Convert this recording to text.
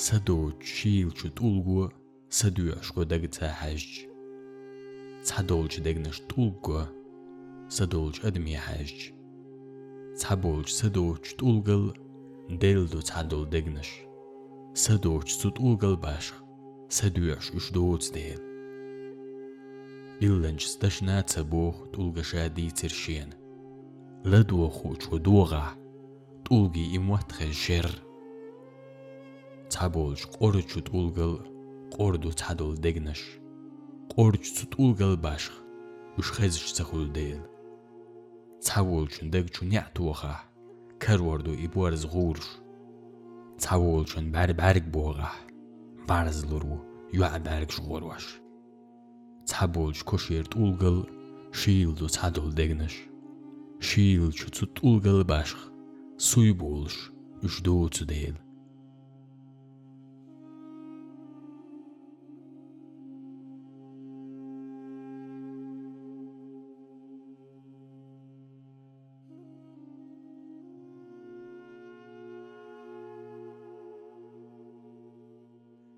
саду чилчут улгу саду ашкодаг цахаж цадолж дэгнэш тулгу садолж адми хаж цаболж садолж тулгал дэлду цадол дэгнэш садолж цут улгал баш садуяш уш дооц дэн биллэнч сташна цабох тулгаша дицэршэн ладуохуч худуга тулги имватхэ жэр ცაბოლშ ყორჩუ ტულგელ ყორდუ ცადოლ დეგნაშ ყორჩუ ტულგელ ბაშ უშხეზშ ცახულდეილ ცაბოლშუნ დეგჩუნი ატუხა ქერვორდუ იბუარზ ღურშ ცაბოლშუნ ბარ ბარგ ბოღა ბარზლურუ იუა ბარგ ჟღორვაშ ცაბოლშ ქოშერ ტულგელ შილდუ ცადოლ დეგნაშ შილჩუ ცუ ტულგელ ბაშ სუიბულშ უშდუ ცუდეილ